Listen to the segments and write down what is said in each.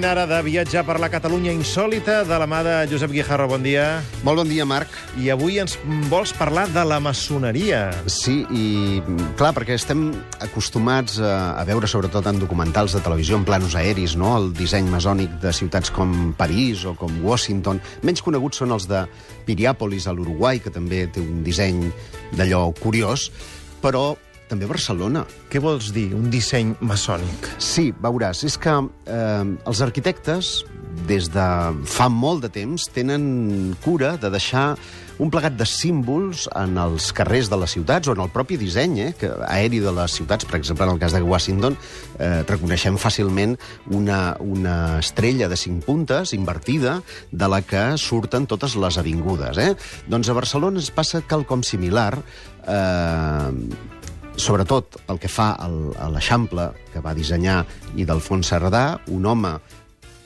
moment ara de viatjar per la Catalunya insòlita de la mà de Josep Guijarro. Bon dia. Molt bon dia, Marc. I avui ens vols parlar de la maçoneria. Sí, i clar, perquè estem acostumats a, a veure, sobretot en documentals de televisió, en planos aeris, no? el disseny masònic de ciutats com París o com Washington. Menys coneguts són els de Piriàpolis, a l'Uruguai, que també té un disseny d'allò curiós, però també Barcelona. Què vols dir, un disseny maçònic? Sí, veuràs, és que eh, els arquitectes, des de fa molt de temps, tenen cura de deixar un plegat de símbols en els carrers de les ciutats o en el propi disseny eh, que, aeri de les ciutats. Per exemple, en el cas de Washington, eh, reconeixem fàcilment una, una estrella de cinc puntes invertida de la que surten totes les avingudes. Eh? Doncs a Barcelona es passa quelcom similar. Eh, sobretot pel que fa a l'Eixample, que va dissenyar i d'Alfons Cerdà, un home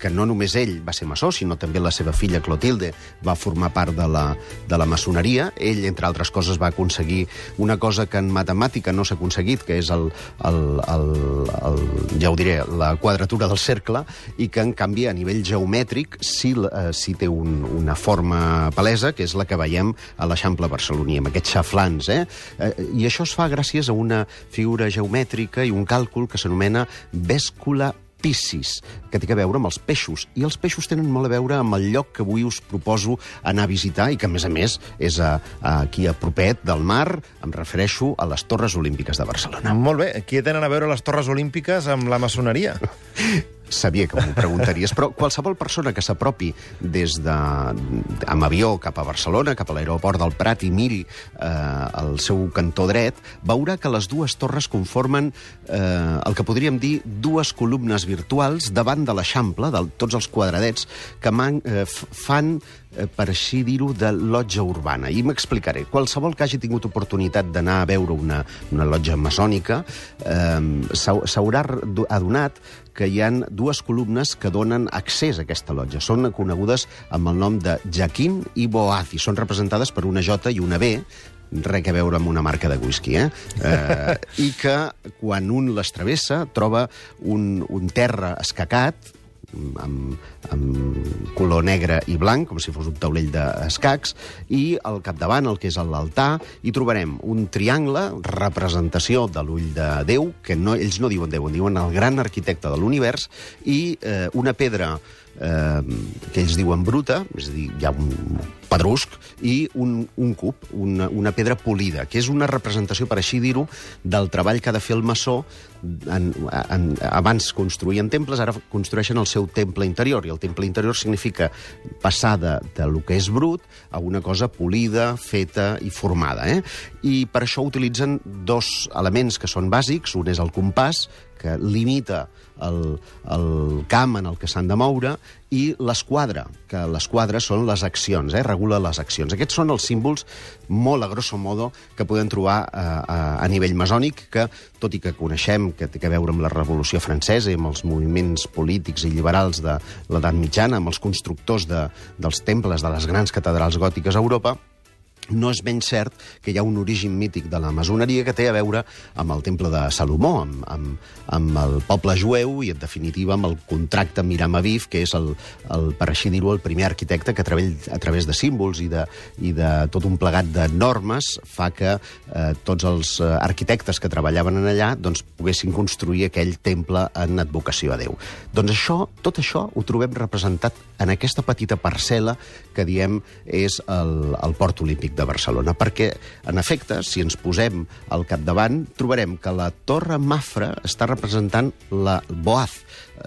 que no només ell va ser maçó, sinó també la seva filla Clotilde va formar part de la, de la maçoneria. Ell, entre altres coses, va aconseguir una cosa que en matemàtica no s'ha aconseguit, que és el, el, el, el, ja ho diré, la quadratura del cercle, i que, en canvi, a nivell geomètric sí, eh, sí té un, una forma palesa, que és la que veiem a l'Eixample barceloní, amb aquests xaflans. Eh? Eh, I això es fa gràcies a una figura geomètrica i un càlcul que s'anomena bèscula piscis, que té a veure amb els peixos. I els peixos tenen molt a veure amb el lloc que avui us proposo anar a visitar i que, a més a més, és a, a aquí a propet del mar. Em refereixo a les Torres Olímpiques de Barcelona. Molt bé. Què tenen a veure les Torres Olímpiques amb la maçoneria? sabia que m'ho preguntaries, però qualsevol persona que s'apropi des de, amb avió cap a Barcelona, cap a l'aeroport del Prat i miri eh, el seu cantó dret, veurà que les dues torres conformen eh, el que podríem dir dues columnes virtuals davant de l'Eixample, de tots els quadradets, que man, eh, fan eh, per així dir-ho, de lotja urbana. I m'explicaré. Qualsevol que hagi tingut oportunitat d'anar a veure una, una lotja maçònica eh, s'haurà adonat que hi han dues columnes que donen accés a aquesta lotja. Són conegudes amb el nom de Jaquín i Boaz, i són representades per una J i una B, res a veure amb una marca de whisky, eh? eh I que, quan un les travessa, troba un, un terra escacat, amb, amb color negre i blanc, com si fos un taulell d'escacs, i al capdavant, el que és l'altar, hi trobarem un triangle, representació de l'ull de Déu, que no, ells no diuen Déu, en diuen el gran arquitecte de l'univers, i eh, una pedra eh, que ells diuen bruta, és a dir, hi ha un pedrusc, i un, un cub, una, una pedra polida, que és una representació, per així dir-ho, del treball que ha de fer el maçó. En, en, abans construïen temples, ara construeixen el seu temple interior, i el temple interior significa passar de, de lo que és brut a una cosa polida, feta i formada. Eh? I per això utilitzen dos elements que són bàsics, un és el compàs, que limita el, el camp en el que s'han de moure, i l'esquadra, que l'esquadra són les accions, eh? regula les accions. Aquests són els símbols, molt a grosso modo, que podem trobar eh, a, a nivell masònic, que, tot i que coneixem que té a veure amb la Revolució Francesa i amb els moviments polítics i liberals de l'edat mitjana, amb els constructors de, dels temples de les grans catedrals gòtiques a Europa, no és ben cert que hi ha un origen mític de la masoneria que té a veure amb el temple de Salomó, amb, amb, amb el poble jueu i, en definitiva, amb el contracte Miram Aviv, que és, el, el, per així dir-ho, el primer arquitecte que a través, a través de símbols i de, i de tot un plegat de normes fa que eh, tots els eh, arquitectes que treballaven en allà doncs, poguessin construir aquell temple en advocació a Déu. Doncs això, tot això ho trobem representat en aquesta petita parcel·la que diem és el, el Port Olímpic de Barcelona, perquè, en efecte, si ens posem al capdavant, trobarem que la Torre Mafra està representant la Boaz,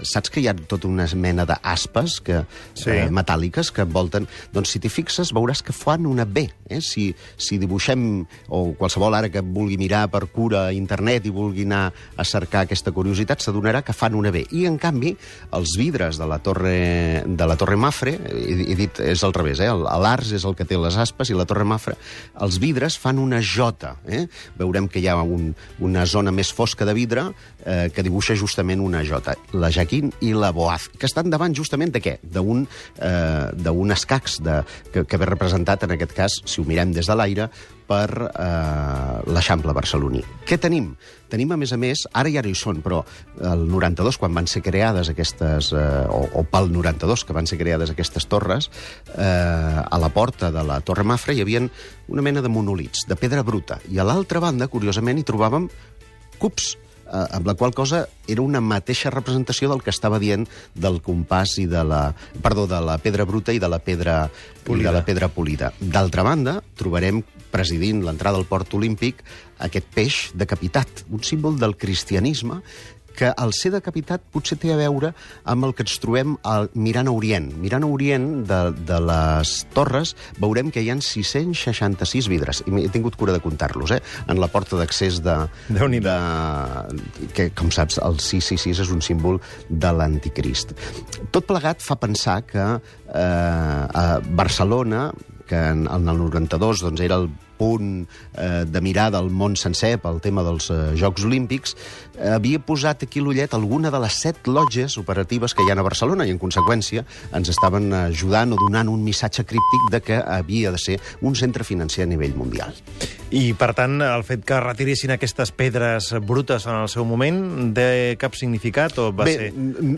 saps que hi ha tota una mena d'aspes que, sí. eh, metàl·liques que volten... Doncs si t'hi fixes veuràs que fan una B. Eh? Si, si dibuixem, o qualsevol ara que vulgui mirar per cura a internet i vulgui anar a cercar aquesta curiositat, s'adonarà que fan una B. I, en canvi, els vidres de la Torre, de la torre Mafre, he, he dit, és al revés, eh? l'Ars és el que té les aspes i la Torre Mafre, els vidres fan una J. Eh? Veurem que hi ha un, una zona més fosca de vidre eh, que dibuixa justament una J. La Jaquín i la Boaz, que estan davant justament de què? D'un eh, escacs de, que, que ve representat, en aquest cas, si ho mirem des de l'aire, per eh, l'Eixample barceloní. Què tenim? Tenim, a més a més, ara i ara hi són, però el 92, quan van ser creades aquestes, eh, o, o pel 92, que van ser creades aquestes torres, eh, a la porta de la Torre Mafra hi havia una mena de monolits, de pedra bruta, i a l'altra banda, curiosament, hi trobàvem cups amb la qual cosa era una mateixa representació del que estava dient del compàs i de la... Perdó, de la pedra bruta i de la pedra polida. de la pedra polida. D'altra banda, trobarem presidint l'entrada al port olímpic aquest peix decapitat, un símbol del cristianisme que el ser decapitat potser té a veure amb el que ens trobem al mirant a Orient. Mirant a Orient de, de les torres veurem que hi han 666 vidres, i he tingut cura de comptar-los, eh? en la porta d'accés de, de... que, com saps, el 666 és un símbol de l'anticrist. Tot plegat fa pensar que eh, a Barcelona que en, en el 92 doncs, era el punt eh, de mirar del món sencer pel tema dels eh, Jocs Olímpics, eh, havia posat aquí l'ullet alguna de les set lotges operatives que hi ha a Barcelona i, en conseqüència, ens estaven ajudant o donant un missatge críptic de que havia de ser un centre financer a nivell mundial. I, per tant, el fet que retiressin aquestes pedres brutes en el seu moment, de cap significat o va Bé, ser...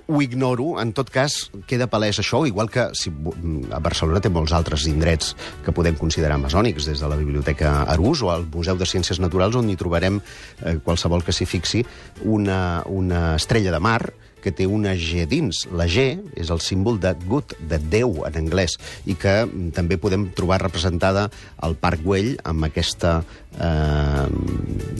ho ignoro. En tot cas, queda palès això, igual que si a Barcelona té molts altres indrets que podem considerar masònics, des de la Biblioteca Arús o al Museu de Ciències Naturals, on hi trobarem eh, qualsevol que s'hi fixi una, una estrella de mar que té una G dins. La G és el símbol de good, de Déu en anglès, i que mm, també podem trobar representada al Parc Güell amb aquesta, eh,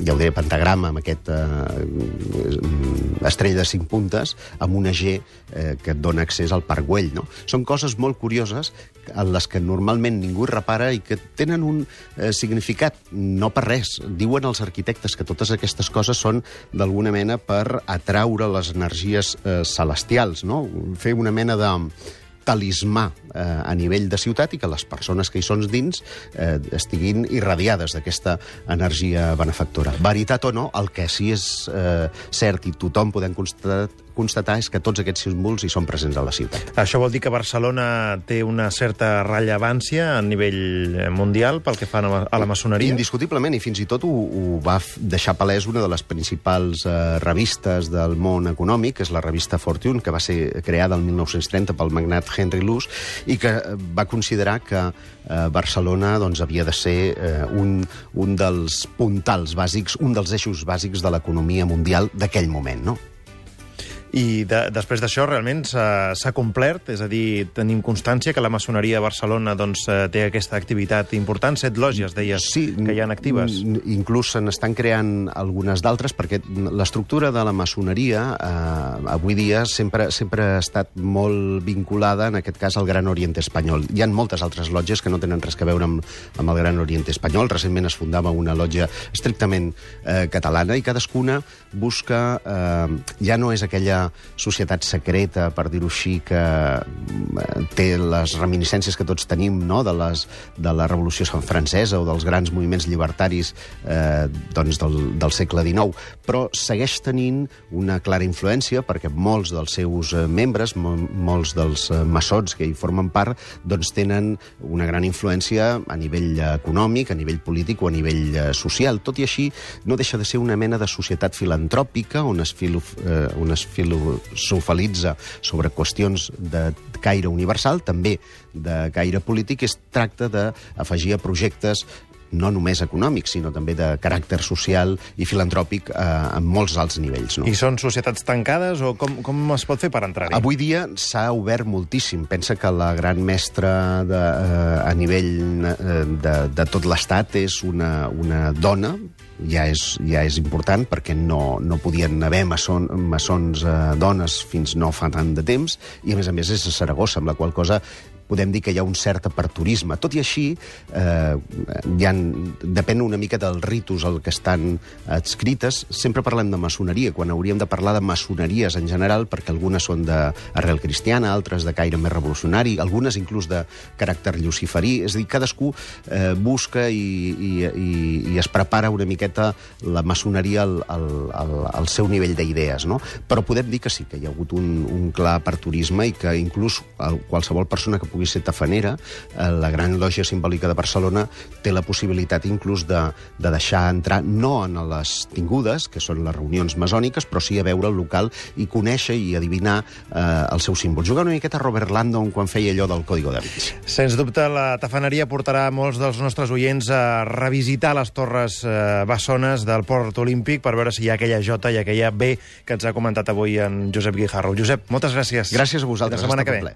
ja ho diré, pentagrama, amb aquesta eh, estrella de cinc puntes, amb una G eh, que et dona accés al Parc Güell. No? Són coses molt curioses en les que normalment ningú repara i que tenen un eh, significat, no per res. Diuen els arquitectes que totes aquestes coses són d'alguna mena per atraure les energies eh, celestials, no? fer una mena de talismà eh, a nivell de ciutat i que les persones que hi són dins eh, estiguin irradiades d'aquesta energia benefactora. Veritat o no, el que sí és eh, cert i tothom podem constatar, constatar és que tots aquests símbols hi són presents a la ciutat. Això vol dir que Barcelona té una certa rellevància a nivell mundial pel que fa a la maçoneria? Indiscutiblement, i fins i tot ho, ho va deixar palès una de les principals eh, revistes del món econòmic, que és la revista Fortune, que va ser creada el 1930 pel magnat Henry Luce, i que eh, va considerar que eh, Barcelona doncs, havia de ser eh, un, un dels puntals bàsics, un dels eixos bàsics de l'economia mundial d'aquell moment, no? I de, després d'això realment s'ha complert, és a dir, tenim constància que la maçoneria a Barcelona doncs, eh, té aquesta activitat important, set lògies, deies, sí, que hi ha actives. Inclús se n'estan creant algunes d'altres, perquè l'estructura de la maçoneria eh, avui dia sempre, sempre ha estat molt vinculada, en aquest cas, al Gran Orient Espanyol. Hi ha moltes altres lògies que no tenen res a veure amb, amb el Gran Orient Espanyol. Recentment es fundava una lògia estrictament eh, catalana i cadascuna busca... Eh, ja no és aquella societat secreta, per dir-ho així, que eh, té les reminiscències que tots tenim no? de, les, de la Revolució Francesa o dels grans moviments llibertaris eh, doncs del, del segle XIX, però segueix tenint una clara influència perquè molts dels seus eh, membres, molts dels eh, maçons que hi formen part, doncs tenen una gran influència a nivell econòmic, a nivell polític o a nivell social. Tot i així, no deixa de ser una mena de societat filantròpica on es, filo, eh, on es filo filosofalitza sobre qüestions de caire universal, també de caire polític, es tracta d'afegir a projectes no només econòmics, sinó també de caràcter social i filantròpic eh, en molts alts nivells. No? I són societats tancades o com, com es pot fer per entrar-hi? Avui dia s'ha obert moltíssim. Pensa que la gran mestra de, eh, a nivell eh, de, de tot l'Estat és una, una dona, ja és, ja és important perquè no, no podien haver maçon, maçons eh, dones fins no fa tant de temps i a més a més és a Saragossa, amb la qual cosa podem dir que hi ha un cert aperturisme. Tot i així, eh, hi ha, depèn una mica dels ritus al que estan adscrites. Sempre parlem de maçoneria, quan hauríem de parlar de maçoneries en general, perquè algunes són d'arrel cristiana, altres de caire més revolucionari, algunes inclús de caràcter luciferí. És a dir, cadascú eh, busca i, i, i, i es prepara una miqueta la maçoneria al, al, al, al seu nivell d'idees, no? Però podem dir que sí, que hi ha hagut un, un clar aperturisme i que inclús qualsevol persona que pugui ser tafanera, eh, la gran lògia simbòlica de Barcelona té la possibilitat inclús de, de deixar entrar, no en les tingudes, que són les reunions masòniques, però sí a veure el local i conèixer i adivinar eh, els seus símbols. Jugar una miqueta a Robert Landon quan feia allò del Código da Vinci. Sens dubte, la tafaneria portarà molts dels nostres oients a revisitar les torres eh, bessones del Port Olímpic per veure si hi ha aquella J i aquella B que ens ha comentat avui en Josep Guijarro. Josep, moltes gràcies. Gràcies a vosaltres. La setmana que ve.